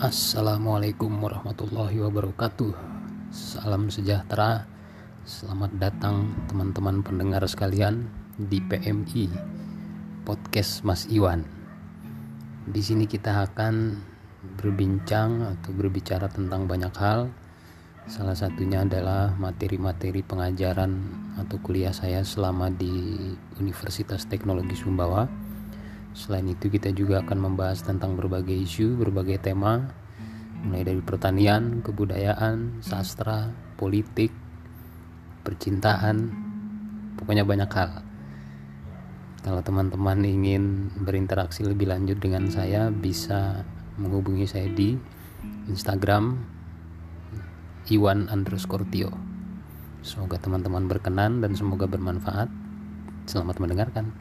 Assalamualaikum warahmatullahi wabarakatuh. Salam sejahtera. Selamat datang teman-teman pendengar sekalian di PMI Podcast Mas Iwan. Di sini kita akan berbincang atau berbicara tentang banyak hal. Salah satunya adalah materi-materi pengajaran atau kuliah saya selama di Universitas Teknologi Sumbawa Selain itu kita juga akan membahas tentang berbagai isu, berbagai tema mulai dari pertanian, kebudayaan, sastra, politik, percintaan, pokoknya banyak hal. Kalau teman-teman ingin berinteraksi lebih lanjut dengan saya bisa menghubungi saya di Instagram Iwan underscore Tio. Semoga teman-teman berkenan dan semoga bermanfaat. Selamat mendengarkan.